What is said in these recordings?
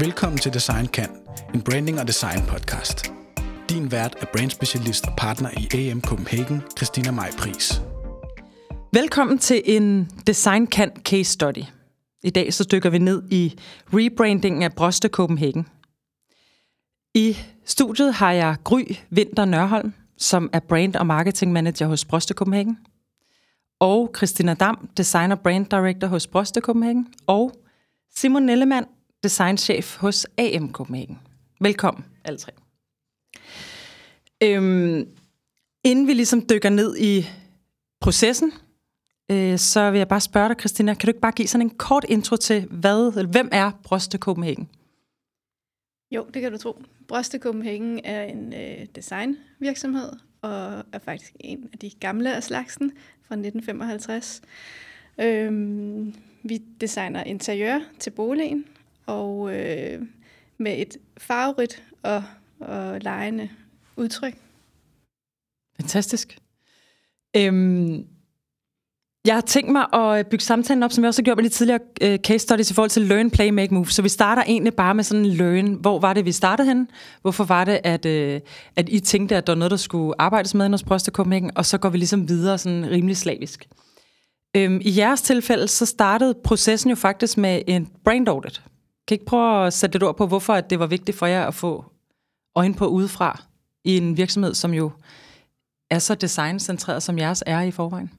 Velkommen til Design Kan, en branding og design podcast. Din vært er brandspecialist og partner i AM Copenhagen, Christina Maj Pris. Velkommen til en Design Kan case study. I dag så dykker vi ned i rebrandingen af Broste Copenhagen. I studiet har jeg Gry Vinter Nørholm, som er brand- og marketing manager hos Broste Copenhagen. Og Christina Dam, designer brand director hos Broste Copenhagen. Og Simon Nellemann, designchef hos AM Copenhagen. Velkommen, alle tre. Øhm, inden vi ligesom dykker ned i processen, øh, så vil jeg bare spørge dig, Christina, kan du ikke bare give sådan en kort intro til, hvad, eller hvem er Broste Copenhagen? Jo, det kan du tro. Broste Copenhagen er en øh, designvirksomhed, og er faktisk en af de gamle af slagsen fra 1955. Øhm, vi designer interiør til boligen, og øh, med et farverigt og, og lejende udtryk. Fantastisk. Øhm, jeg har tænkt mig at øh, bygge samtalen op, som jeg også har gjort med de tidligere øh, case studies i forhold til learn, play, make, move. Så vi starter egentlig bare med sådan en learn. Hvor var det, vi startede hen? Hvorfor var det, at, øh, at I tænkte, at der var noget, der skulle arbejdes med hos Broste Copenhagen? Og så går vi ligesom videre sådan rimelig slavisk. Øhm, I jeres tilfælde, så startede processen jo faktisk med en brand audit. Kan I ikke prøve at sætte lidt ord på, hvorfor at det var vigtigt for jer at få øjne på udefra i en virksomhed, som jo er så designcentreret, som jeres er i forvejen?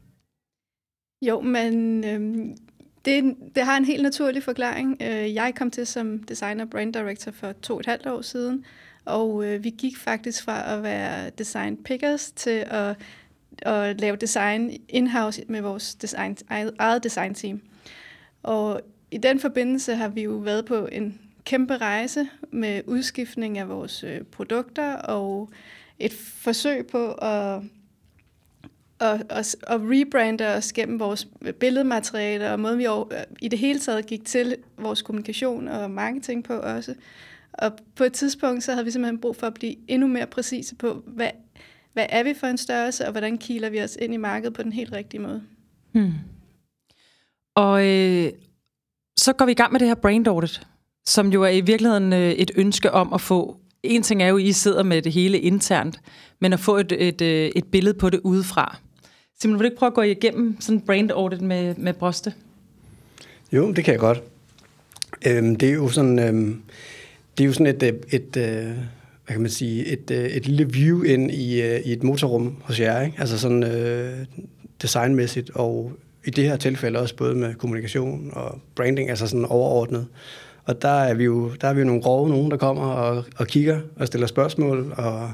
Jo, men øhm, det, det har en helt naturlig forklaring. Øh, jeg kom til som designer brand director for to og et halvt år siden, og øh, vi gik faktisk fra at være design pickers til at, at lave design in-house med vores design, eget design team. Og i den forbindelse har vi jo været på en kæmpe rejse med udskiftning af vores øh, produkter og et forsøg på at og, og, og rebrande os gennem vores øh, billedmateriale og måden, vi øh, i det hele taget gik til vores kommunikation og marketing på også. Og på et tidspunkt, så havde vi simpelthen brug for at blive endnu mere præcise på, hvad, hvad er vi for en størrelse, og hvordan kiler vi os ind i markedet på den helt rigtige måde. Hmm. Og øh, så går vi i gang med det her brain audit, som jo er i virkeligheden øh, et ønske om at få en ting er jo, at I sidder med det hele internt, men at få et, et, øh, et billede på det udefra. Simon, vil du ikke prøve at gå igennem sådan en brand audit med, med Broste? Jo, det kan jeg godt. Øhm, det er jo sådan, øhm, det er jo sådan et, øh, et, et hvad kan man sige, et, et lille view ind i, i et motorrum hos jer, ikke? Altså sådan øh, designmæssigt, og i det her tilfælde også både med kommunikation og branding, altså sådan overordnet. Og der er vi jo, der er vi jo nogle grove nogen, der kommer og, og kigger og stiller spørgsmål og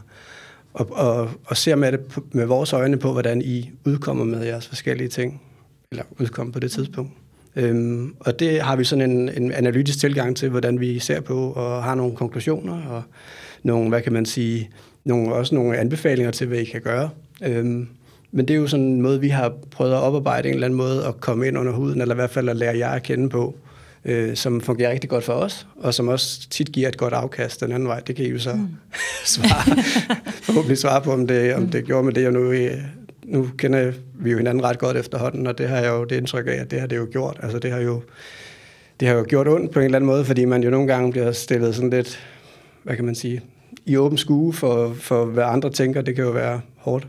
og, og, og ser med, det, med vores øjne på, hvordan I udkommer med jeres forskellige ting, eller udkommer på det tidspunkt. Øhm, og det har vi sådan en, en analytisk tilgang til, hvordan vi ser på, og har nogle konklusioner, og nogle, hvad kan man sige, nogle, også nogle anbefalinger til, hvad I kan gøre. Øhm, men det er jo sådan en måde, vi har prøvet at oparbejde en eller anden måde at komme ind under huden, eller i hvert fald at lære jer at kende på, øh, som fungerer rigtig godt for os, og som også tit giver et godt afkast den anden vej. Det kan I jo så mm. svare, forhåbentlig svare på, om det, om det gjorde med det, og nu, nu kender vi jo hinanden ret godt efterhånden, og det har jeg jo det indtryk af, at det har det jo gjort. Altså det har jo, det har jo gjort ondt på en eller anden måde, fordi man jo nogle gange bliver stillet sådan lidt, hvad kan man sige, i åben skue for, for hvad andre tænker. Det kan jo være hårdt.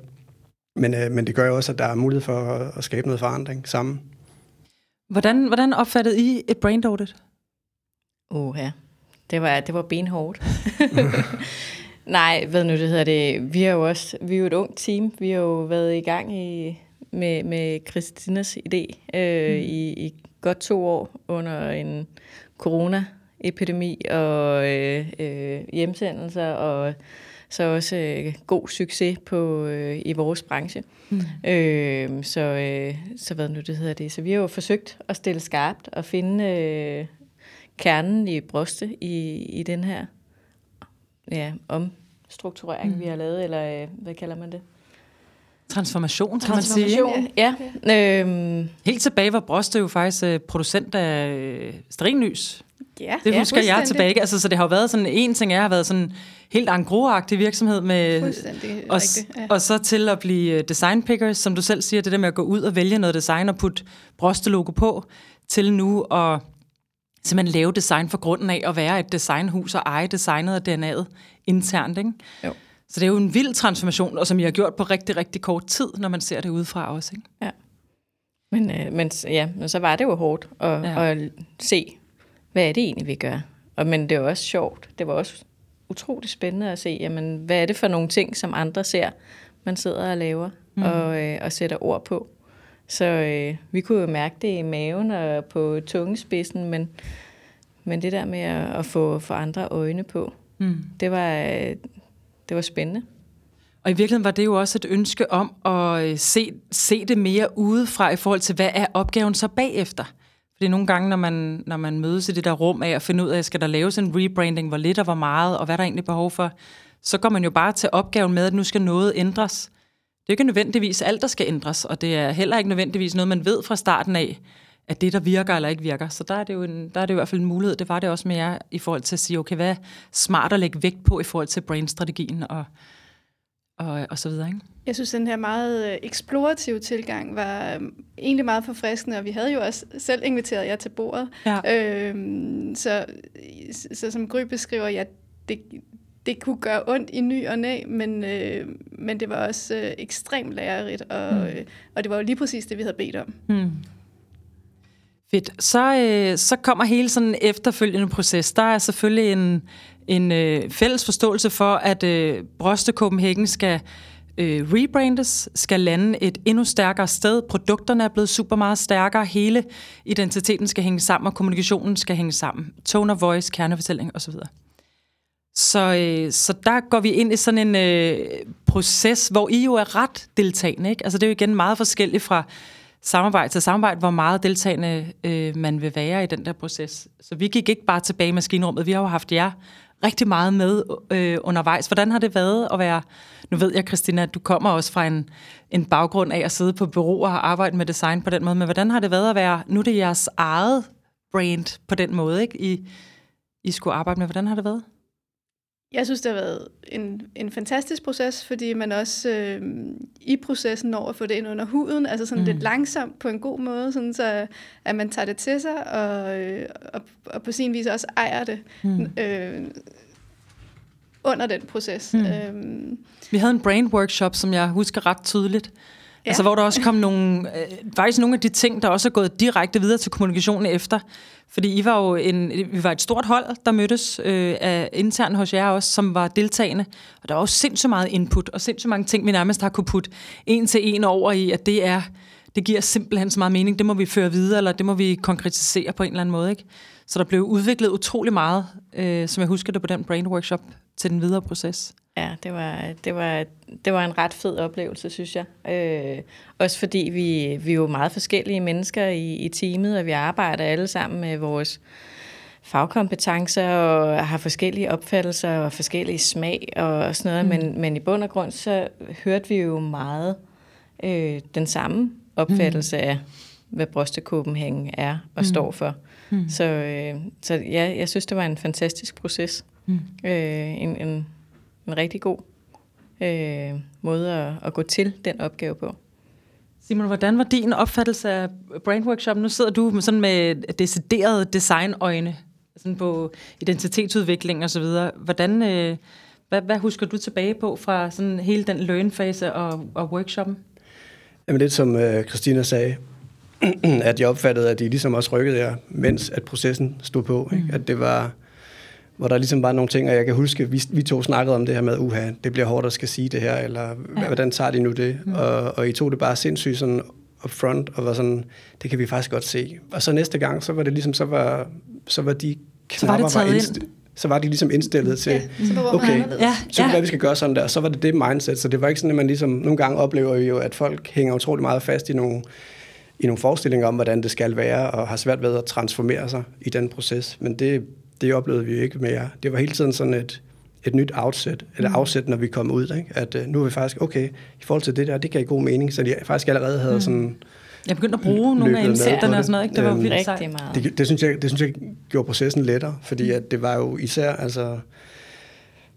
Men, øh, men det gør jo også, at der er mulighed for at, at skabe noget forandring sammen. Hvordan, hvordan opfattede I et brain audit? Åh ja, det var, det var benhårdt. Nej, hvad nu det hedder det. Vi er jo også vi er jo et ungt team. Vi har jo været i gang i, med, med Christinas idé øh, mm. i, i godt to år under en corona-epidemi og øh, øh, hjemsendelser og så også øh, god succes på øh, i vores branche. Mm. Øh, så, øh, så hvad nu det hedder det. Så vi har jo forsøgt at stille skarpt og finde øh, kernen i bryste i, i den her ja, omstrukturering, mm. vi har lavet, eller øh, hvad kalder man det? Transformation, kan man sige. Ja. ja. Øhm. Helt tilbage var Broste jo faktisk øh, producent af øh, stringlys. Ja, det husker ja, jeg tilbage. Altså, så det har jo været sådan, en ting er, har været sådan helt angro virksomhed med, og, ja. og så til at blive øh, design pickers, som du selv siger, det der med at gå ud og vælge noget design og putte logo på, til nu at simpelthen lave design for grunden af at være et designhus og eje designet og DNA'et internt, ikke? Jo. Så det er jo en vild transformation, og som I har gjort på rigtig, rigtig kort tid, når man ser det udefra også, ikke? Ja. Men, øh, men, ja, men så var det jo hårdt at, ja. at se, hvad er det egentlig, vi gør. Og, men det var også sjovt. Det var også utroligt spændende at se, jamen, hvad er det for nogle ting, som andre ser, man sidder og laver mm. og, øh, og sætter ord på. Så øh, vi kunne jo mærke det i maven og på tungespidsen, men, men det der med at, at få, få andre øjne på, Mm. det var, øh, det var spændende. Og i virkeligheden var det jo også et ønske om at øh, se, se det mere udefra i forhold til, hvad er opgaven så bagefter? Fordi nogle gange, når man, når man mødes i det der rum af at finde ud af, skal der laves en rebranding, hvor lidt og hvor meget, og hvad der egentlig behov for, så går man jo bare til opgaven med, at nu skal noget ændres. Det er jo ikke nødvendigvis alt, der skal ændres, og det er heller ikke nødvendigvis noget, man ved fra starten af, at det, der virker eller ikke virker. Så der er det jo, en, der er det jo i hvert fald en mulighed. Det var det også med jer i forhold til at sige, okay, hvad er smart at lægge vægt på i forhold til brainstrategien og, og, og så videre, ikke? Jeg synes, den her meget øh, eksplorative tilgang var øh, egentlig meget forfriskende, og vi havde jo også selv inviteret jer til bordet. Ja. Øhm, så, så som Gry beskriver, ja, det, det kunne gøre ondt i ny og næ, men, øh, men det var også øh, ekstremt lærerigt, og, Mm. mm. øh, og det var jo lige præcis det, vi havde bedt om. Hmm. Fedt. Så, øh, så kommer hele sådan en efterfølgende proces. Der er selvfølgelig en, en øh, fælles forståelse for, at øh, Broste Copenhagen skal øh, rebrandes, skal lande et endnu stærkere sted. Produkterne er blevet super meget stærkere. Hele identiteten skal hænge sammen, og kommunikationen skal hænge sammen. Tone of voice, kernefortælling osv. Så, øh, så der går vi ind i sådan en øh, proces, hvor I jo er ret deltagende. Ikke? Altså det er jo igen meget forskelligt fra samarbejde til samarbejde, hvor meget deltagende øh, man vil være i den der proces. Så vi gik ikke bare tilbage i maskinrummet. Vi har jo haft jer rigtig meget med øh, undervejs. Hvordan har det været at være... Nu ved jeg, Christina, at du kommer også fra en, en baggrund af at sidde på bureauer og arbejde med design på den måde. Men hvordan har det været at være... Nu er det jeres eget brand på den måde, ikke? I, I skulle arbejde med. Hvordan har det været? Jeg synes, det har været en, en fantastisk proces, fordi man også øh, i processen når at få det ind under huden, altså sådan Mm. lidt langsomt på en god måde, sådan så at man tager det til sig, og, øh, og, og på sin vis også ejer det Mm. øh, under den proces. Mm. Øhm, Vi havde en brain workshop, som jeg husker ret tydeligt. Ja. Altså, hvor der også kom nogle, øh, faktisk nogle af de ting, der også er gået direkte videre til kommunikationen efter. Fordi I var jo en, vi var et stort hold, der mødtes øh, af intern hos jer også, som var deltagende. Og der var jo sindssygt meget input, og sindssygt mange ting, vi nærmest har kunne putte en til en over i, at det er, det giver simpelthen så meget mening. Det må vi føre videre, eller det må vi konkretisere på en eller anden måde. Ikke? Så der blev udviklet utrolig meget, øh, som jeg husker det på den brain workshop, til den videre proces. Ja, det var, det var, det var en ret fed oplevelse, synes jeg. Øh, også fordi vi, vi er jo meget forskellige mennesker i, i teamet, og vi arbejder alle sammen med vores fagkompetencer og har forskellige opfattelser og forskellige smag og sådan noget. Mm. Men, men i bund og grund, så hørte vi jo meget øh, den samme opfattelse mm. af, hvad Broste er og mm. står for. Mm. Så, øh, så ja, jeg synes, det var en fantastisk proces. Mm. Øh, en, en, en rigtig god øh, måde at, at gå til den opgave på. Simon, hvordan var din opfattelse af Brain Workshop? Nu sidder du sådan med deciderede designøjne sådan på identitetsudvikling og så videre. Hvordan, øh, hvad, hvad husker du tilbage på fra sådan hele den learn-fase og, og workshoppen? Jamen lidt som øh, Christina sagde, at jeg opfattede, at de ligesom også rykkede jer, mens at processen stod på. Ikke? At det var, hvor der ligesom var nogle ting, og jeg kan huske, vi, vi to snakkede om det her med, uha, det bliver hårdt at skal sige det her, eller ja. hvordan tager de nu det? Mm. Og, og I tog det bare sindssygt sådan upfront, og var sådan, det kan vi faktisk godt se. Og så næste gang, så var det ligesom, så var, så var de Så var det knapper taget indst- så var de ligesom indstillet til, ja, var okay. Ja, så ja. hvad vi skal gøre sådan der. Så var det det mindset, så det var ikke sådan, at man ligesom, nogle gange oplever vi jo, at folk hænger utrolig meget fast i nogle, i nogle forestillinger om, hvordan det skal være, og har svært ved at transformere sig i den proces. Men det, det oplevede vi jo ikke med jer. Det var hele tiden sådan et, et nyt outset, eller afsæt, når vi kom ud. Ikke? At uh, nu er vi faktisk, okay, i forhold til det der, det gav god mening, så de faktisk allerede havde sådan... Jeg begyndte at bruge nogle af på og sådan noget. Ikke? Det var Øhm, vildt sejt. Meget. Det, det, synes jeg, det synes jeg gjorde processen lettere, fordi at det var jo især, altså,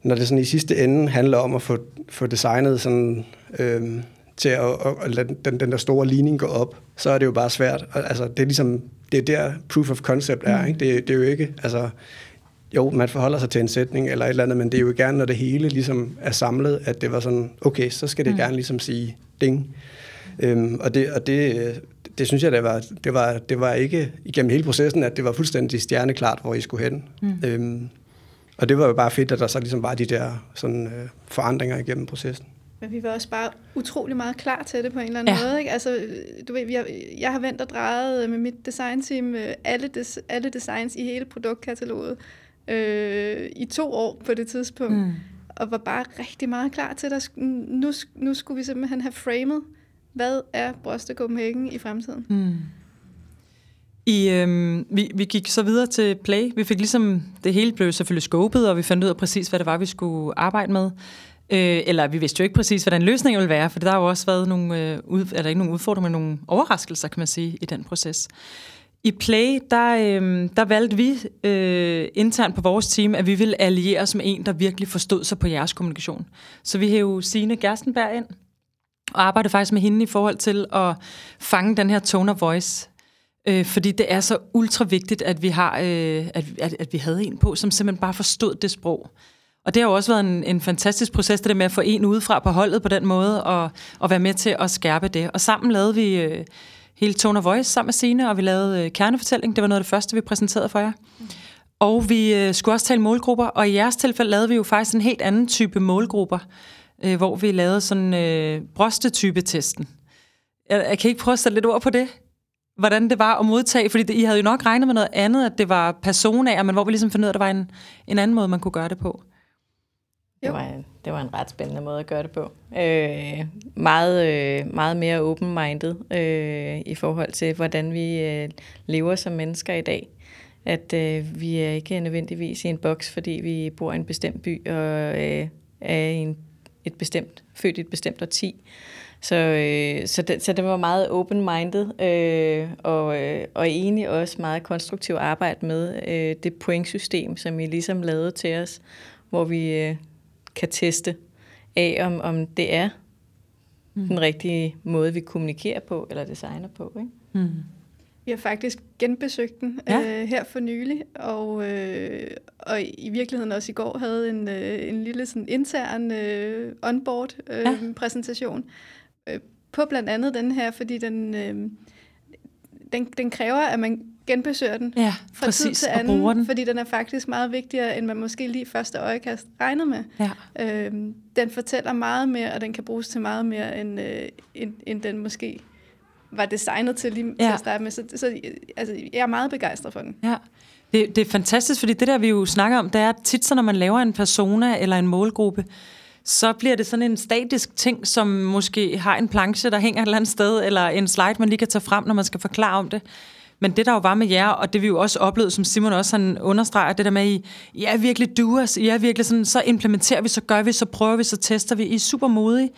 når det sådan i sidste ende handler om at få, få designet sådan, øhm, til at, at, at lade den, den der store ligning gå op, så er det jo bare svært. Altså, det er ligesom, det er der proof of concept er. Ikke? Det, det er jo ikke, altså, jo, man forholder sig til en sætning eller et eller andet, men det er jo gerne, når det hele ligesom er samlet, at det var sådan, okay, så skal det mm. gerne ligesom sige ding. Øhm, og det, og det, det synes jeg, det var, det, var, det var ikke igennem hele processen, at det var fuldstændig stjerneklart, hvor I skulle hen. Mm. Øhm, og det var jo bare fedt, at der så ligesom var de der sådan, øh, forandringer igennem processen. Men vi var også bare utrolig meget klar til det på en eller anden ja. måde. Ikke? Altså, du ved, vi har, jeg har vendt og drejet med mit designteam øh, alle, des, alle designs i hele produktkataloget øh, i to år på det tidspunkt. Mm. Og var bare rigtig meget klar til, at nu, nu skulle vi simpelthen have framet, hvad er Broste Copenhagen i fremtiden. Mm. I, øhm, vi, vi gik så videre til Play. Vi fik ligesom, det hele blev selvfølgelig skåbet, og vi fandt ud af præcis, hvad det var, vi skulle arbejde med. Øh, eller vi vidste jo ikke præcis, hvordan løsningen ville være, for der har jo også været nogle, øh, ud, eller ikke nogle udfordringer, men nogle overraskelser, kan man sige, i den proces. I Play, der, øh, der valgte vi øh, internt på vores team, at vi ville alliere os med en, der virkelig forstod sig på jeres kommunikation. Så vi hævde Signe Gerstenberg ind, og arbejdede faktisk med hende i forhold til at fange den her tone of voice. Øh, fordi det er så ultra vigtigt, at vi har, øh, at, at, at vi havde en på, som simpelthen bare forstod det sprog. Og det har jo også været en, en fantastisk proces, det der med at få en udefra på holdet på den måde, og, og være med til at skærpe det. Og sammen lavede vi øh, hele Tone of Voice sammen med Signe, og vi lavede øh, kernefortælling. Det var noget af det første, vi præsenterede for jer. Og vi øh, skulle også tale målgrupper, og i jeres tilfælde lavede vi jo faktisk en helt anden type målgrupper, øh, hvor vi lavede sådan øh, brostetype-testen. Jeg, jeg kan ikke prøve at sætte lidt ord på det? hvordan det var at modtage, fordi det, I havde jo nok regnet med noget andet, at det var personer, men hvor vi ligesom fandt ud af, at der var en, en anden måde, man kunne gøre det på. Det var, det var en ret spændende måde at gøre det på. Øh, meget, øh, meget mere open-minded øh, i forhold til, hvordan vi øh, lever som mennesker i dag. At øh, vi er ikke nødvendigvis i en boks, fordi vi bor i en bestemt by og øh, er i en, et bestemt, født i et bestemt årti. Så, øh, så, det, så det var meget open-minded øh, og, øh, og egentlig også meget konstruktivt arbejde med øh, det pointsystem, som I ligesom lavede til os, hvor vi øh, kan teste af, om, om det er mm. den rigtige måde, vi kommunikerer på eller designer på. Ikke? Mm. Vi har faktisk genbesøgt den ja. øh, her for nylig, og, øh, og i virkeligheden også i går havde en, øh, en lille sådan intern øh, onboard-præsentation øh, ja. øh, på blandt andet den her, fordi den, øh, den, den kræver, at man genbesøger den ja, fra præcis, tid til anden, den. fordi den er faktisk meget vigtigere, end man måske lige første øjekast regner med. Ja. Øhm, den fortæller meget mere, og den kan bruges til meget mere, end, øh, end, end den måske var designet til lige ja. til at starte med. Så, så altså, jeg er meget begejstret for den. Ja. Det, det er fantastisk, fordi det der, vi jo snakker om, det er tit så, når man laver en persona eller en målgruppe, så bliver det sådan en statisk ting, som måske har en planche, der hænger et eller andet sted, eller en slide, man lige kan tage frem, når man skal forklare om det. Men det, der jo var med jer, og det vi jo også oplevede, som Simon også han understreger, det der med, at I, I er virkelig doers, I er virkelig sådan, så implementerer vi, så gør vi, så prøver vi, så tester vi. I er super modige.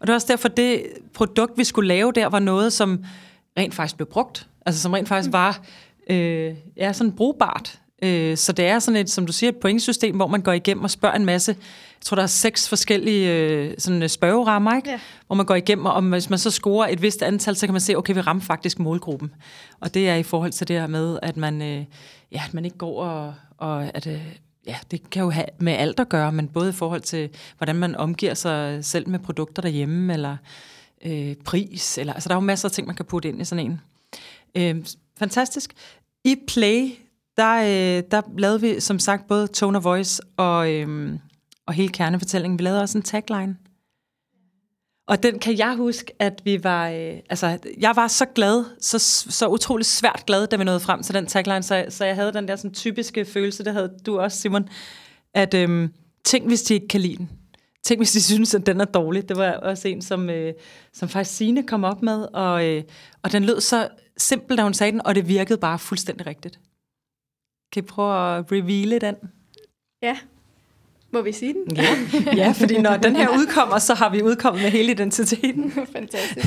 Og det er også derfor, det produkt, vi skulle lave der, var noget, som rent faktisk blev brugt. Altså som rent faktisk var øh, ja, sådan brugbart. Øh, så det er sådan et, som du siger, et pointsystem, hvor man går igennem og spørger en masse tror, der er seks forskellige øh, sådan øh, spørgerammer, ikke? Ja. hvor man går igennem, og hvis man så scorer et vist antal, så kan man se, okay, vi rammer faktisk målgruppen. Og det er i forhold til det her med, at man, øh, ja, at man ikke går og, og at, øh, ja, det kan jo have med alt at gøre, men både i forhold til, hvordan man omgiver sig selv med produkter derhjemme, eller øh, pris, eller, altså der er jo masser af ting, man kan putte ind i sådan en. Øh, fantastisk. I Play, der, øh, der lavede vi som sagt både tone of voice og, øh, og hele kernefortællingen. Vi lavede også en tagline. Og den kan jeg huske, at vi var... Øh, altså, jeg var så glad, så, så utrolig svært glad, da vi nåede frem til den tagline, så, så jeg havde den der sådan, typiske følelse, det havde du også, Simon, at øh, tænk, hvis de ikke kan lide den. Tænk, hvis de synes, at den er dårlig. Det var også en, som, øh, som faktisk Signe kom op med, og, øh, og den lød så simpelt, da hun sagde den, og det virkede bare fuldstændig rigtigt. Kan I prøve at reveale den? Ja, må vi sige den? Ja, ja fordi når den her udkommer, så har vi udkommet med hele identiteten. Fantastisk.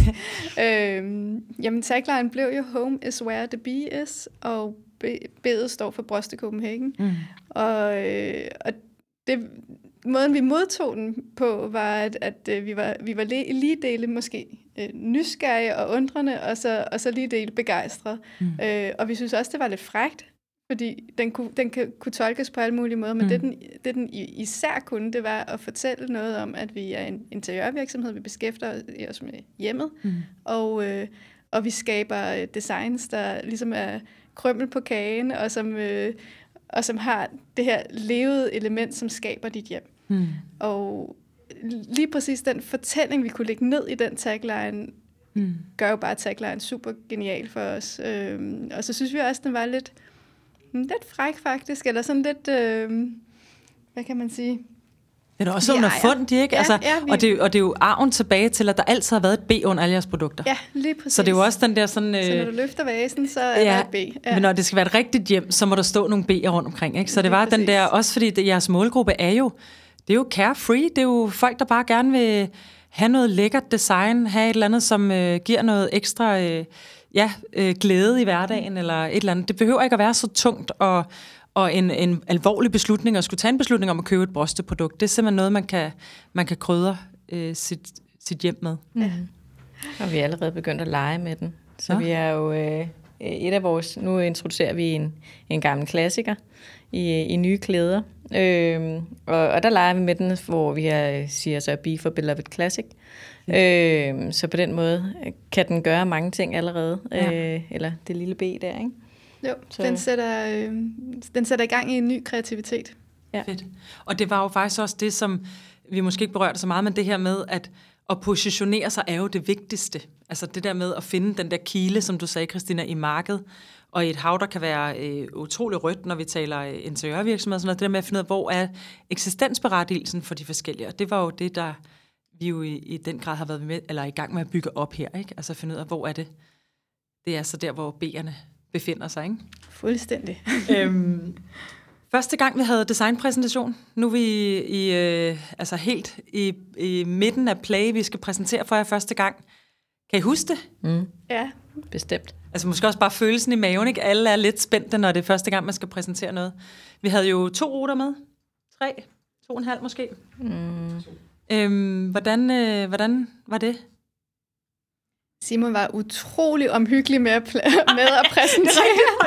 øhm, jamen, tagline blev jo Home is where the bee is, og B'et står for Broste Copenhagen. Mm. Og, øh, og det, måden, vi modtog den på, var, at, at øh, vi var, vi var lige dele måske øh, nysgerrige og undrende, og så, og så lige dele begejstret. Mm. Øh, og vi synes også, det var lidt frægt, fordi den kunne, den kan, kunne tolkes på alle mulige måder, men mm. det, den, det den især kunne, det var at fortælle noget om, at vi er en interiørvirksomhed, vi beskæftiger os med hjemmet, mm. og, øh, og vi skaber øh, designs, der ligesom er krømmel på kagen, og som, øh, og som har det her levede element, som skaber dit hjem. Mm. Og lige præcis den fortælling, vi kunne lægge ned i den tagline, mm. gør jo bare tagline super genial for os. Øhm, og så synes vi også, den var lidt, lidt fræk faktisk, eller sådan lidt, øh, hvad kan man sige, det er også under fund, ikke? Ja, altså, ja, vi... og, det, og det er jo arven tilbage til, at der altid har været et B under alle jeres produkter. Ja, lige præcis. Så det er jo også den der sådan... Øh... Så når du løfter vasen, så er ja, der et B. Ja. Men når det skal være et rigtigt hjem, så må der stå nogle B'er rundt omkring, ikke? Så det var præcis. den der, også fordi det, jeres målgruppe er jo, det er jo carefree, det er jo folk, der bare gerne vil have noget lækkert design, have et eller andet, som øh, giver noget ekstra... Øh, ja, øh, glæde i hverdagen, eller et eller andet. Det behøver ikke at være så tungt og og en, en alvorlig beslutning, at skulle tage en beslutning om at købe et brysteprodukt, det er simpelthen noget, man kan, man kan krydre øh, sit, sit hjem med. Ja. Og vi er allerede begyndt at lege med den. Så ja. vi er jo øh, et af vores... Nu introducerer vi en, en gammel klassiker i, i nye klæder. Øh, og, og der leger vi med den, hvor vi er, siger så Be for Beloved Classic. Øh, så på den måde kan den gøre mange ting allerede. Ja. Øh, eller det lille B der, ikke? Jo, så. den sætter, øh, den sætter i gang i en ny kreativitet. Ja. Fedt. Og det var jo faktisk også det, som vi måske ikke berørte så meget, men det her med, at at positionere sig er jo det vigtigste. Altså det der med at finde den der kile, som du sagde, Christina, i markedet, og i et hav, der kan være øh, utrolig rødt, når vi taler øh, interiørvirksomhed, sådan noget, det der med at finde ud af, hvor er eksistensberettigelsen for de forskellige. Og det var jo det, der vi jo i, i den grad har været med, eller i gang med at bygge op her. Ikke? Altså finde ud af, hvor er det? Det er så der, hvor B'erne befinder sig, ikke? Fuldstændig. øhm, første gang, vi havde designpræsentation, nu er vi i, øh, altså helt i, i midten af play, vi skal præsentere for jer første gang. Kan I huske det? Mm. Ja, bestemt. Altså måske også bare følelsen i maven, ikke? Alle er lidt spændte, når det er første gang, man skal præsentere noget. Vi havde jo to ruter med. Tre. To og en halv måske. Mm. Øhm, hvordan, øh, hvordan var det? Simon var utrolig omhyggelig med at, med at præsentere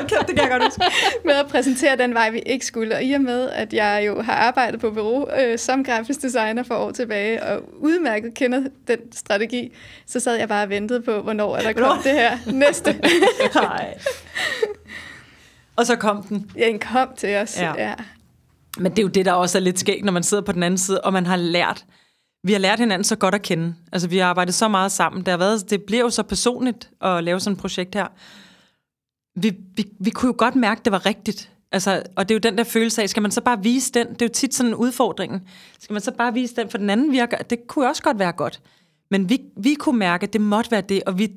det kan jeg godt med at præsentere den vej, vi ikke skulle. Og i og med, at jeg jo har arbejdet på bureau øh, som grafisk designer for år tilbage, og udmærket kender den strategi, så sad jeg bare og ventede på, hvornår er der kom det her næste. Nej. og så kom den. Ja, den kom til os. Ja. ja. Men det er jo det, der også er lidt skægt, når man sidder på den anden side, og man har lært, vi har lært hinanden så godt at kende. Altså, vi har arbejdet så meget sammen. Det, har været, det bliver jo så personligt at lave sådan et projekt her. Vi, vi, vi kunne jo godt mærke, at det var rigtigt. Altså, og det er jo den der følelse af, skal man så bare vise den? Det er jo tit sådan en udfordring. Skal man så bare vise den, for den anden virker? Det kunne også godt være godt. Men vi, vi kunne mærke, at det måtte være det, og vi,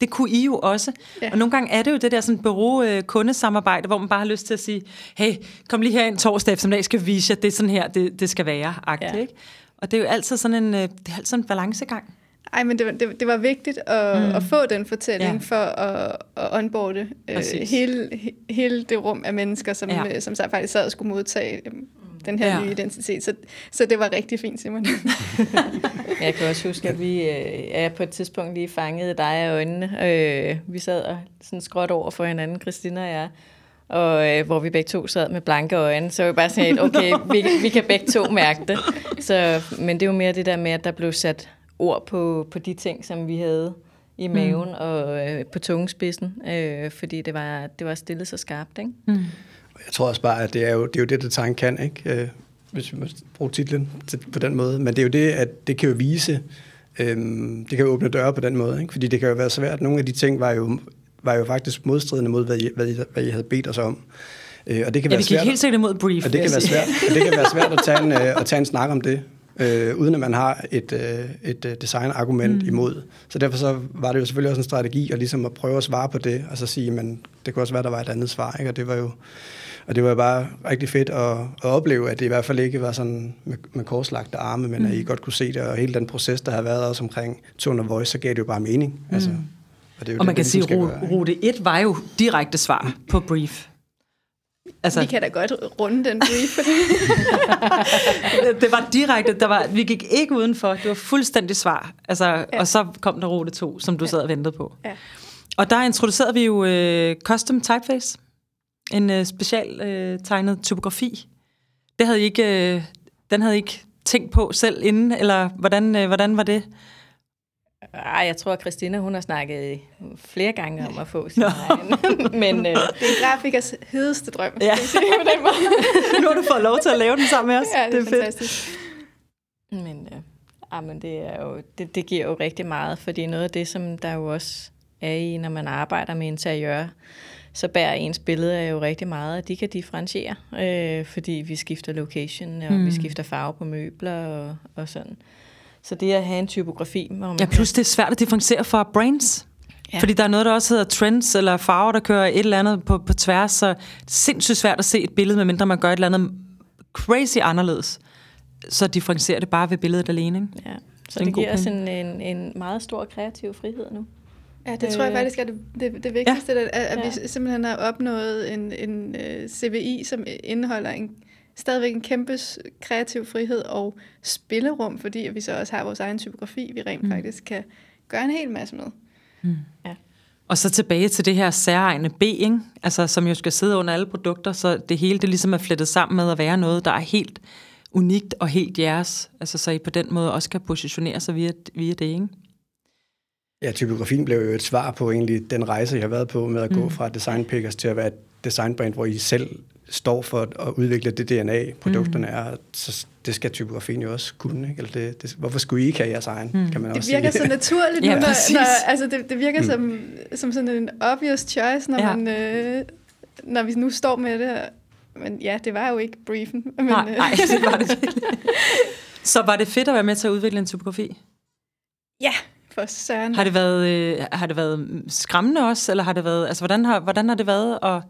det kunne I jo også. Ja. Og nogle gange er det jo det der sådan bureau-kundesamarbejde, hvor man bare har lyst til at sige, hey, kom lige her en torsdag eftermiddag, skal vise jer, det er sådan her, det, det skal være. Agtigt, ja. ikke? Og det er jo altid sådan en, øh, det er altid en balancegang. Ej, men det var, det, det var vigtigt at, mm. at få den fortælling ja. for at, at onboarde øh, hele, hele det rum af mennesker, som, ja. Øh, som så faktisk sad og skulle modtage øh, den her ja. nye identitet. Så, så det var rigtig fint, Simon. jeg kan også huske, at vi øh, er på et tidspunkt lige fangede dig af øjnene. Øh, vi sad og sådan skråt over for hinanden, Christina og jeg, og øh, hvor vi begge to sad med blanke øjne, så var vi bare sådan okay, vi, vi kan begge to mærke det. Så, men det er jo mere det der med, at der blev sat ord på, på de ting, som vi havde i mm. maven mm. og øh, på tungespidsen, øh, fordi det var, det var stillet så skarpt. Ikke? Mm. Jeg tror også bare, at det er jo det, er jo det design kan, ikke? Øh, hvis vi må bruge titlen på den måde. Men det er jo det, at det kan jo vise, øhm, det kan jo åbne døre på den måde, ikke? fordi det kan jo være svært. Nogle af de ting var jo var jo faktisk modstridende mod, hvad I, hvad I, hvad I havde bedt os om. Øh, og det kan ja, være vi gik svært, helt sikkert imod brief. Og det kan, være svært, og det kan være svært at tage en, øh, at tage en snak om det, øh, uden at man har et, øh, et øh, designargument mm. imod. Så derfor så var det jo selvfølgelig også en strategi at, ligesom at prøve at svare på det, og så sige, men det kunne også være, at der var et andet svar. Ikke? Og det var jo og det var bare rigtig fedt at, at opleve, at det i hvert fald ikke var sådan med, med korslagte arme, men mm. at I godt kunne se det, og hele den proces, der har været også omkring tone voice, så gav det jo bare mening. Mm. Altså, og, det er jo og det, man kan sige, at rute 1 var jo direkte svar på brief. Altså, vi kan da godt runde den brief. det var direkte, der var, vi gik ikke udenfor, det var fuldstændig svar. Altså, ja. Og så kom der rute 2, som du ja. sad og ventede på. Ja. Og der introducerede vi jo uh, custom typeface, en uh, special uh, tegnet typografi. Det havde I ikke, uh, den havde I ikke tænkt på selv inden, eller hvordan, uh, hvordan var det? Ej, jeg tror, at Christina hun har snakket flere gange om at få sin egen. Men, øh, det er grafikers hedeste drøm. Ja. på den måde. nu har du fået lov til at lave den sammen med os. Ja, det, det er, er fantastisk. Fedt. Men, øh, ah, men det, er jo, det, det giver jo rigtig meget, fordi noget af det, som der jo også er i, når man arbejder med interiør, så bærer ens billede jo rigtig meget, at de kan differentiere, øh, fordi vi skifter location, og mm. vi skifter farve på møbler og, og sådan. Så det at have en typografi... Hvor man ja, plus det er svært at differentiere fra brains. Ja. Fordi der er noget, der også hedder trends, eller farver, der kører et eller andet på, på tværs, så er sindssygt svært at se et billede, medmindre man gør et eller andet crazy anderledes. Så differentierer det bare ved billedet alene. Ikke? Ja. Så det, det giver os en, en, en meget stor kreativ frihed nu. Ja, det tror jeg øh. faktisk er det, det, det vigtigste, ja. at, at ja. vi simpelthen har opnået en, en uh, øh, CVI, som indeholder en stadigvæk en kæmpe kreativ frihed og spillerum, fordi vi så også har vores egen typografi, vi rent mm. faktisk kan gøre en hel masse med. Mm. Ja. Og så tilbage til det her særegne B, ikke? Altså, som jo skal sidde under alle produkter, så det hele det ligesom er flettet sammen med at være noget, der er helt unikt og helt jeres. Altså, så I på den måde også kan positionere sig via, via det, ikke? Ja, typografien blev jo et svar på egentlig den rejse, jeg har været på med at mm. gå fra design pickers til at være et designbrand, hvor I selv står for at udvikle det DNA, produkterne mm. er, så det skal typografien jo også kunne. Ikke? Eller det, det, hvorfor skulle I ikke have jeres egen, mm. kan man det også virker sige. så naturligt ja, nu, når, når, altså det, det virker mm. som, som sådan en obvious choice, når, ja. man, øh, når vi nu står med det. Men ja, det var jo ikke briefen. Men, nej, nej, det var det Så var det fedt at være med til at udvikle en typografi? Ja, for søren. Har det været, øh, har det været skræmmende også, eller har det været, altså hvordan har, hvordan har det været at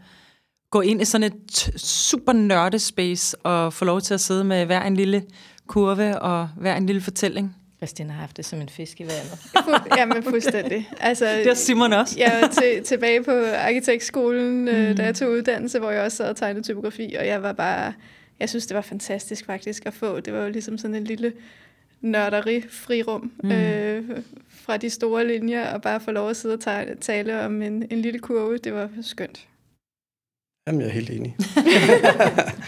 gå ind i sådan et super nørdespace og få lov til at sidde med hver en lille kurve og hver en lille fortælling? Christina har haft det som en fisk i vandet. ja, men fuldstændig. Altså, det har Simon også. jeg var til, tilbage på arkitektskolen, mm. da jeg tog uddannelse, hvor jeg også sad og tegnede typografi, og jeg var bare, jeg synes, det var fantastisk faktisk at få. Det var jo ligesom sådan en lille nørderi-frirum mm. øh, fra de store linjer, og bare få lov at sidde og tale, tale om en, en lille kurve. Det var skønt. Jamen, jeg er helt enig.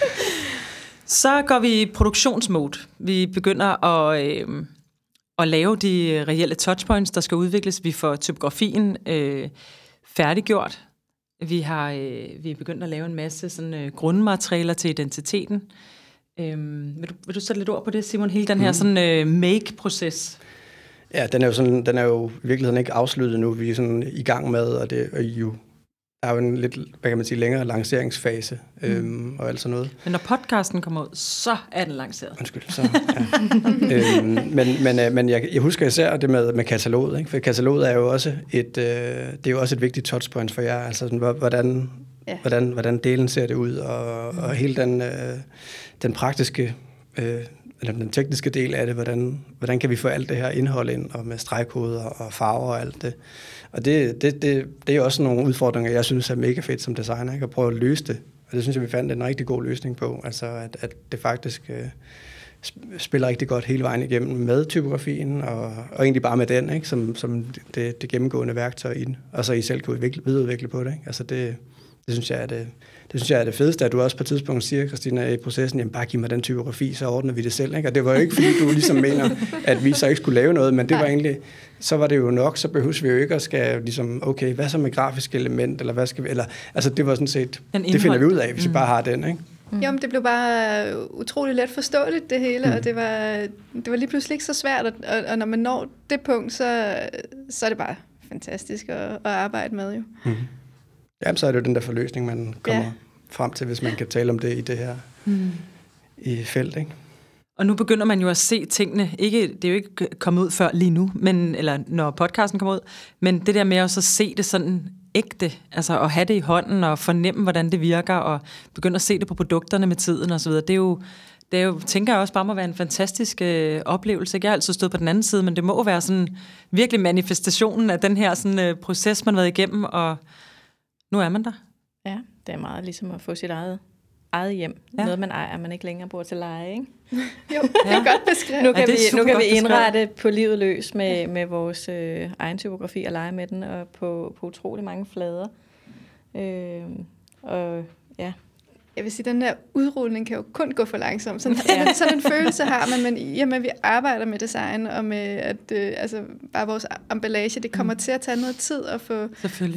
så går vi i produktionsmode. Vi begynder at, øh, at lave de reelle touchpoints, der skal udvikles. Vi får typografien øh, færdiggjort. Vi har øh, vi er begyndt at lave en masse sådan, øh, grundmaterialer til identiteten. Øh, vil, du, vil du sætte lidt ord på det, Simon? Hele den her mm. sådan, øh, make-proces. Ja, den er jo sådan, den er jo i virkeligheden ikke afsluttet nu. Vi er sådan i gang med, og det er jo der er jo en lidt, hvad kan man sige, længere lanceringsfase mm. øhm, og alt sådan noget. Men når podcasten kommer ud, så er den lanceret. Undskyld, så, ja. øhm, men men, øh, men jeg, jeg husker især det med, med kataloget, ikke? for kataloget er jo også et, øh, det er jo også et vigtigt touchpoint for jer, altså sådan, hvordan, ja. hvordan, hvordan delen ser det ud, og, mm. og hele den, øh, den praktiske, øh, eller den tekniske del af det, hvordan, hvordan kan vi få alt det her indhold ind, og med stregkoder og farver og alt det. Og det, det, det, det er også nogle udfordringer, jeg synes er mega fedt som designer, ikke? at prøve at løse det. Og det synes jeg, vi fandt en rigtig god løsning på. Altså, at, at det faktisk øh, spiller rigtig godt hele vejen igennem med typografien, og, og egentlig bare med den, ikke? Som, som det, det gennemgående værktøj i den. Og så I selv kan udvikle, videreudvikle på det. Ikke? Altså, det, det synes jeg er det, det synes jeg er det fedeste, at du også på et tidspunkt siger, Christina, i processen, jamen bare giv mig den typografi, så ordner vi det selv. Ikke? Og det var jo ikke, fordi du ligesom mener, at vi så ikke skulle lave noget, men det var egentlig, så var det jo nok, så behøver vi jo ikke at skal ligesom, okay, hvad så med grafisk element, eller hvad skal vi, eller, altså det var sådan set, det finder vi ud af, hvis mm. vi bare har den, ikke? Mm. Jamen, det blev bare utrolig let forståeligt, det hele, mm. og det var, det var lige pludselig ikke så svært, og, og når man når det punkt, så, så er det bare fantastisk at, at arbejde med, jo. Mm. Jamen, så er det jo den der forløsning, man kommer ja. frem til, hvis man kan tale om det i det her mm. i felt, ikke? Og nu begynder man jo at se tingene, ikke, det er jo ikke kommet ud før lige nu, men, eller når podcasten kommer ud, men det der med at så se det sådan ægte, altså at have det i hånden og fornemme, hvordan det virker, og begynde at se det på produkterne med tiden osv., det er jo, det er jo, tænker jeg også bare må være en fantastisk øh, oplevelse. Jeg har altid stået på den anden side, men det må være sådan virkelig manifestationen af den her sådan, øh, proces, man har været igennem, og nu er man der. Ja, det er meget ligesom at få sit eget, eget hjem. Ja. Noget, man ejer, man ikke længere bor til leje, ikke? jo, det er godt beskrevet. Nu kan, Ja, vi, nu kan vi beskrevet. indrette på livet løs med, med vores øh, egen typografi og lege med den, og på, på utrolig mange flader. Øh, og ja, Jeg vil sige, den her udrulning kan jo kun gå for langsomt. Sådan, en, sådan en følelse har man, men i og med, at vi arbejder med design, og med at øh, altså, bare vores emballage, det kommer mm. til at tage noget tid at få,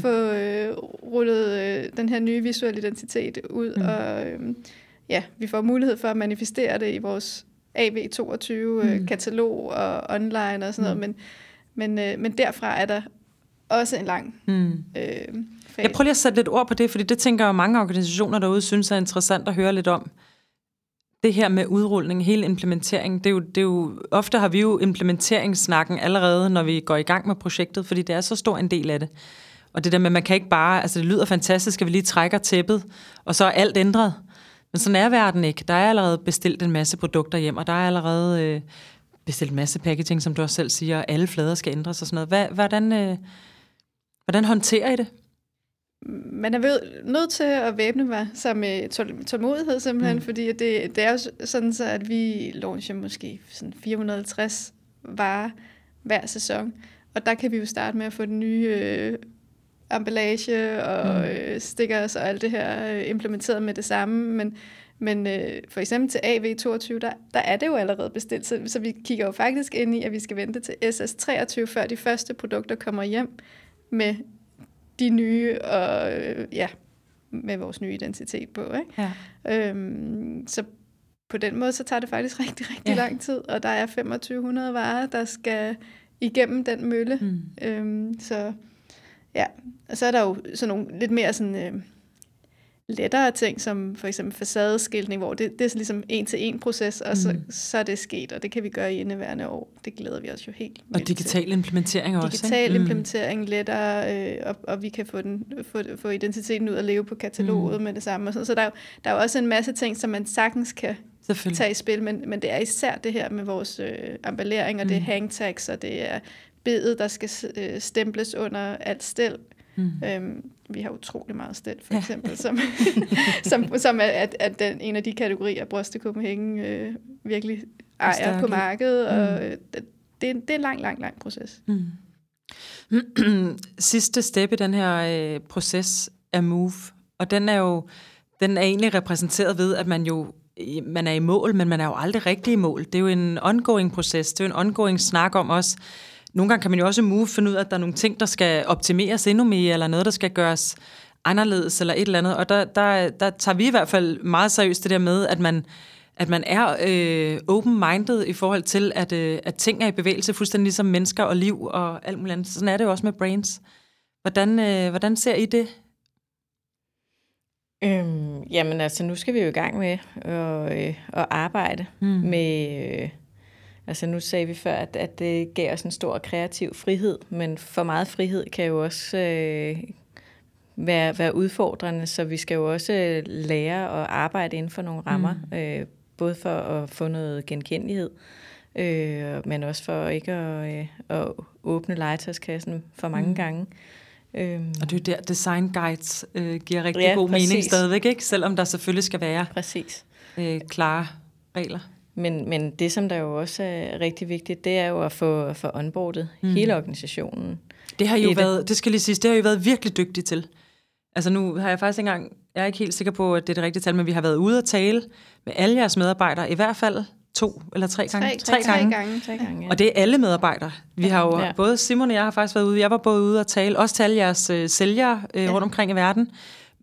få øh, rullet øh, den her nye visuelle identitet ud. Mm. Og øh, ja, vi får mulighed for at manifestere det i vores AV22-katalog og online og sådan noget, men, men, øh, men derfra er der også en lang Mm. øh, fase. Jeg prøver lige at sætte lidt ord på det, fordi det tænker jeg mange organisationer derude synes er interessant at høre lidt om. Det her med udrulning, hele implementeringen, det er jo, det er jo, ofte har vi jo implementeringssnakken allerede, når vi går i gang med projektet, fordi det er så stor en del af det. Og det der med, man kan ikke bare, altså det lyder fantastisk, at vi lige trækker tæppet, og så er alt ændret. Men sådan er verden ikke. Der er allerede bestilt en masse produkter hjem, og der er allerede øh, bestilt en masse packaging, som du også selv siger, og alle flader skal ændres og sådan noget. Hvad, hvordan, øh, hvordan håndterer I det? man er ved, nødt til at væbne mig sig med tål, tålmodighed simpelthen, mm. fordi det, det er jo sådan så, at vi launcher måske sådan 450 varer hver sæson, og der kan vi jo starte med at få den nye øh, emballage og mm. øh, stickers og alt det her øh, implementeret med det samme, men men øh, for eksempel til AV22, der, der er det jo allerede bestilt, så, så vi kigger jo faktisk ind i, at vi skal vente til SS23, før de første produkter kommer hjem med de nye, og øh, ja, med vores nye identitet på. Ikke? Ja. Øhm, så på den måde, så tager det faktisk rigtig, rigtig Ja. lang tid, og der er 2500 varer, der skal igennem den mølle. Mm. Øhm, så ja, og så er der jo sådan nogle lidt mere sådan... Øh, lettere ting, som for eksempel facadeskiltning, hvor det, det er ligesom en til en proces, og så, Mm. så er det sket, og det kan vi gøre i indeværende år. Det glæder vi os jo helt Og digital implementering til. også, Digital ikke? Mm. implementering lettere, øh, og, og vi kan få, den, få, få identiteten ud og leve på kataloget Mm. med det samme. Og sådan. Så der er, jo, der er jo også en masse ting, som man sagtens kan tage i spil, men, men det er især det her med vores øh, emballering, og det er Mm. hangtags, og det er bedet, der skal øh, stemples under alt stel. Mm. Øhm, vi har utrolig meget stel, for Ja. eksempel, som, som, som er, at, at den, en af de kategorier, Bryste Copenhagen øh, virkelig ejer på markedet, og Mm. øh, det, det, er en- det er en lang, lang, lang proces. Mm. Sidste step i den her øh, proces er move, og den er jo den er egentlig repræsenteret ved, at man jo man er i mål, men man er jo aldrig rigtig i mål. Det er jo en ongoing proces, det er jo en ongoing snak om også. Nogle gange kan man jo også move finde ud af, at der er nogle ting, der skal optimeres endnu mere, eller noget, der skal gøres anderledes, eller et eller andet. Og der, der, der tager vi i hvert fald meget seriøst det der med, at man, at man er øh, open-minded i forhold til, at, øh, at ting er i bevægelse, fuldstændig ligesom mennesker og liv og alt muligt andet. Sådan er det jo også med brains. Hvordan, øh, hvordan ser I det? Øhm, jamen altså, nu skal vi jo i gang med at, øh, at arbejde mm. med... Øh, altså nu sagde vi før, at, at det gav os en stor kreativ frihed, men for meget frihed kan jo også øh, være, være udfordrende, så vi skal jo også øh, lære at arbejde inden for nogle rammer, mm. øh, både for at få noget genkendelighed, øh, men også for ikke at, øh, at åbne legetøjskassen for mange Mm. gange. Øhm, Og det er jo der, design guides øh, giver rigtig Ja, god mening præcis. stadigvæk, ikke? selvom der selvfølgelig skal være præcis. øh, klare regler. Men, men det, som der jo også er rigtig vigtigt, det er jo at få, få onboardet Mm. hele organisationen. Det har I jo det. været, det skal lige sige, det har I jo været virkelig dygtige til. Altså nu har jeg faktisk ikke engang, jeg er ikke helt sikker på, at det er det rigtige tal, men vi har været ude at tale med alle jeres medarbejdere, i hvert fald to eller tre gange. Tre, tre, gange. gange. Tre gange, ja. Og det er alle medarbejdere. Vi har jo, ja. Både Simon og jeg har faktisk været ude, jeg var både ude at tale, også til alle jeres øh, sælgere øh, ja. rundt omkring i verden,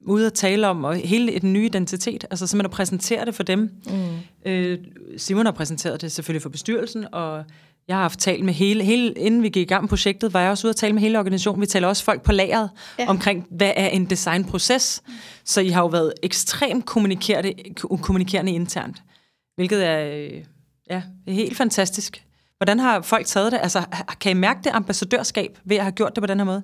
ude at tale om og hele den nye identitet, altså simpelthen at præsentere det for dem. Mm. Øh, Simon har præsenteret det selvfølgelig for bestyrelsen, og jeg har haft talt med hele, hele, inden vi gik i gang med projektet, var jeg også ude at tale med hele organisationen. Vi taler også folk på lageret ja. Omkring, hvad er en designproces. Så I har jo været ekstremt kommunikerende, kommunikerende internt, hvilket er, øh, ja, helt fantastisk. Hvordan har folk taget det? Altså, kan I mærke det ambassadørskab ved at have gjort det på den her måde?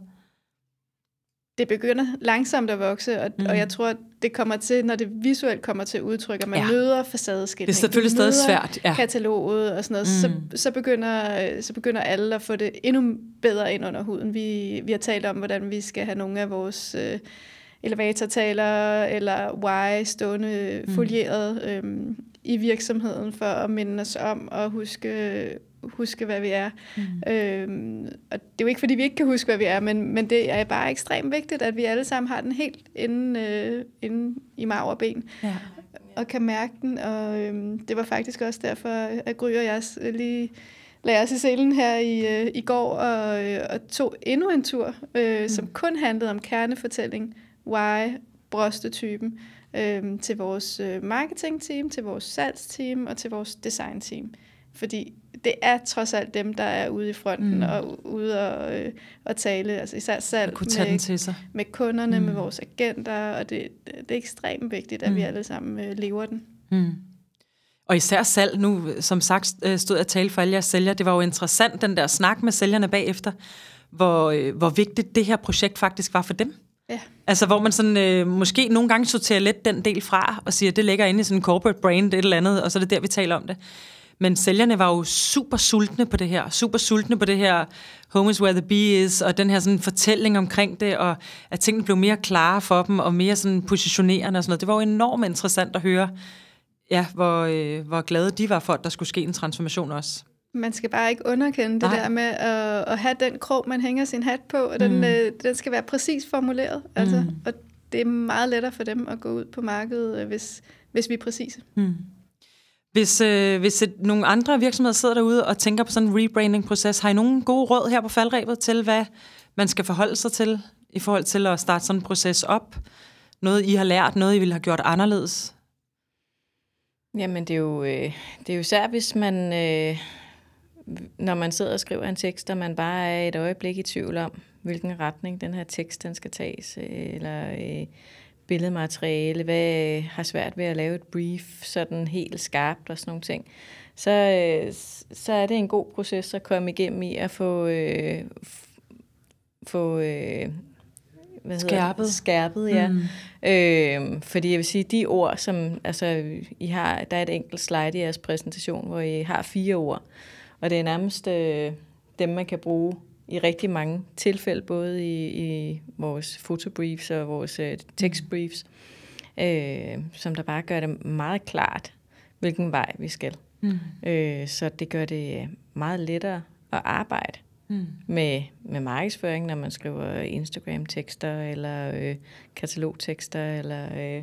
Det begynder langsomt at vokse, og, Mm. og jeg tror, det kommer til, når det visuelt kommer til udtryk, og man Ja. møder facadeskiltning. Det er selvfølgelig stadig svært, ja. kataloget og sådan noget, Mm. så, så, begynder, så begynder alle at få det endnu bedre ind under huden. Vi, vi har talt om, hvordan vi skal have nogle af vores øh, elevatortaler eller why stående mm. folieret øhm, i virksomheden for at minde os om at huske, huske hvad vi er. Mm. Øhm, og det er jo ikke, fordi vi ikke kan huske, hvad vi er, men, men det er bare ekstremt vigtigt, at vi alle sammen har den helt inde, øh, inde i marv og ben. Ja og kan mærke den, og øhm, det var faktisk også derfor, at Gry og jeg lige lagde os i selen her i, øh, i går og, øh, og tog endnu en tur, øh, mm. som kun handlede om kernefortælling, why, brostetypen, øh, til vores øh, marketingteam, til vores salgsteam og til vores designteam. Fordi det er trods alt dem, der er ude i fronten mm. og ude og, øh, og tale, altså især salg med, til sig. med kunderne, mm. med vores agenter, og det, det er ekstremt vigtigt, at mm. vi alle sammen øh, lever den. Mm. Og især salg, nu som sagt øh, stod jeg tale for alle jeres sælgere, det var jo interessant, den der snak med sælgerne bagefter, hvor, øh, hvor vigtigt det her projekt faktisk var for dem. Ja. Altså hvor man sådan, øh, måske nogle gange sorterer lidt den del fra, og siger, det ligger inde i sådan en corporate brand, et eller andet, og så er det der, vi taler om det. Men sælgerne var jo super sultne på det her, super sultne på det her home is where the bee is, og den her sådan fortælling omkring det, og at tingene blev mere klare for dem, og mere sådan positionerende og sådan noget. Det var jo enormt interessant at høre, ja, hvor, øh, hvor glade de var for, at der skulle ske en transformation også. Man skal bare ikke underkende det Nej. der med at, at have den krog, man hænger sin hat på, og den, mm. øh, den skal være præcis formuleret. Altså, mm. Og det er meget lettere for dem at gå ud på markedet, øh, hvis, hvis vi er præcise. Mm. Hvis, øh, hvis et, nogle andre virksomheder sidder derude og tænker på sådan en rebranding-proces, har I nogen gode råd her på faldrebet til, hvad man skal forholde sig til i forhold til at starte sådan en proces op? Noget, I har lært, noget, I ville have gjort anderledes? Jamen, det er jo, øh, det er jo især, hvis man, øh, når man sidder og skriver en tekst, og man bare er et øjeblik i tvivl om, hvilken retning den her tekst den skal tages, øh, eller øh, billedmateriale, hvad har svært ved at lave et brief sådan helt skarpt og sådan nogle ting, så, øh, så er det en god proces at komme igennem i at få, øh, få øh, hvad skærpet. skærpet, ja. Mm. Øh, fordi jeg vil sige, de ord, som altså, I har, der er et enkelt slide i jeres præsentation, hvor I har fire ord, og det er nærmest øh, dem, man kan bruge i rigtig mange tilfælde, både i, i vores fotobriefs og vores øh, tekstbriefs, øh, som der bare gør det meget klart, hvilken vej vi skal. Mm. Øh, så det gør det meget lettere at arbejde mm. med, med markedsføring, når man skriver Instagram-tekster, eller øh, katalogtekster, eller øh,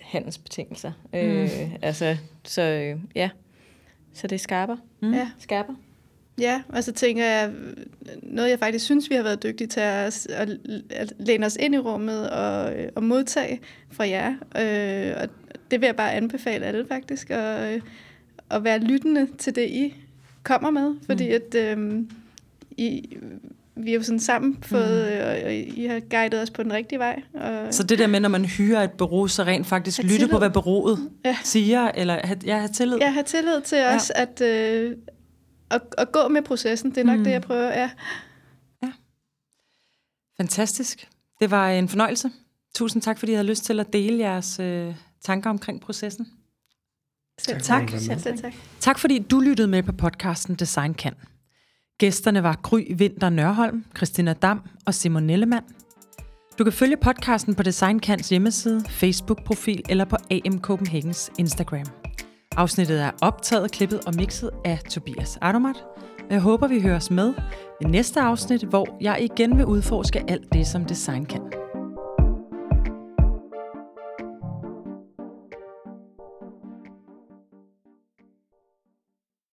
handelsbetingelser. Mm. Øh, altså, så øh, ja, så det skarper. Mm. Ja. Skarper. Ja, og så tænker jeg, noget jeg faktisk synes, vi har været dygtige til at, at, at læne os ind i rummet og, og modtage fra jer. Øh, og det vil jeg bare anbefale alle faktisk, at, at være lyttende til det, I kommer med. Fordi mm. at øh, I, vi har jo sådan sammen fået, mm. og, og I har guidet os på den rigtige vej. Og så det der med, når man hyrer et bureau, så rent faktisk lytte tillid. på, hvad bureauet ja. siger, eller have, ja, have tillid? Ja, have tillid til ja. os, at, øh, at, at gå med processen. Det er nok mm. det, jeg prøver, ja. ja. Fantastisk. Det var en fornøjelse. Tusind tak, fordi I havde lyst til at dele jeres øh, tanker omkring processen. Selv tak. tak. Selv tak. Tak fordi du lyttede med på podcasten Design Kan. Gæsterne var Gry Vinter Nørholm, Christina Dam og Simon Nellemann. Du kan følge podcasten på DesignKans hjemmeside, Facebook-profil eller på AM Copenhagens Instagram. Afsnittet er optaget, klippet og mixet af Tobias Adomat. Jeg håber, vi høres med i næste afsnit, hvor jeg igen vil udforske alt det, som design kan.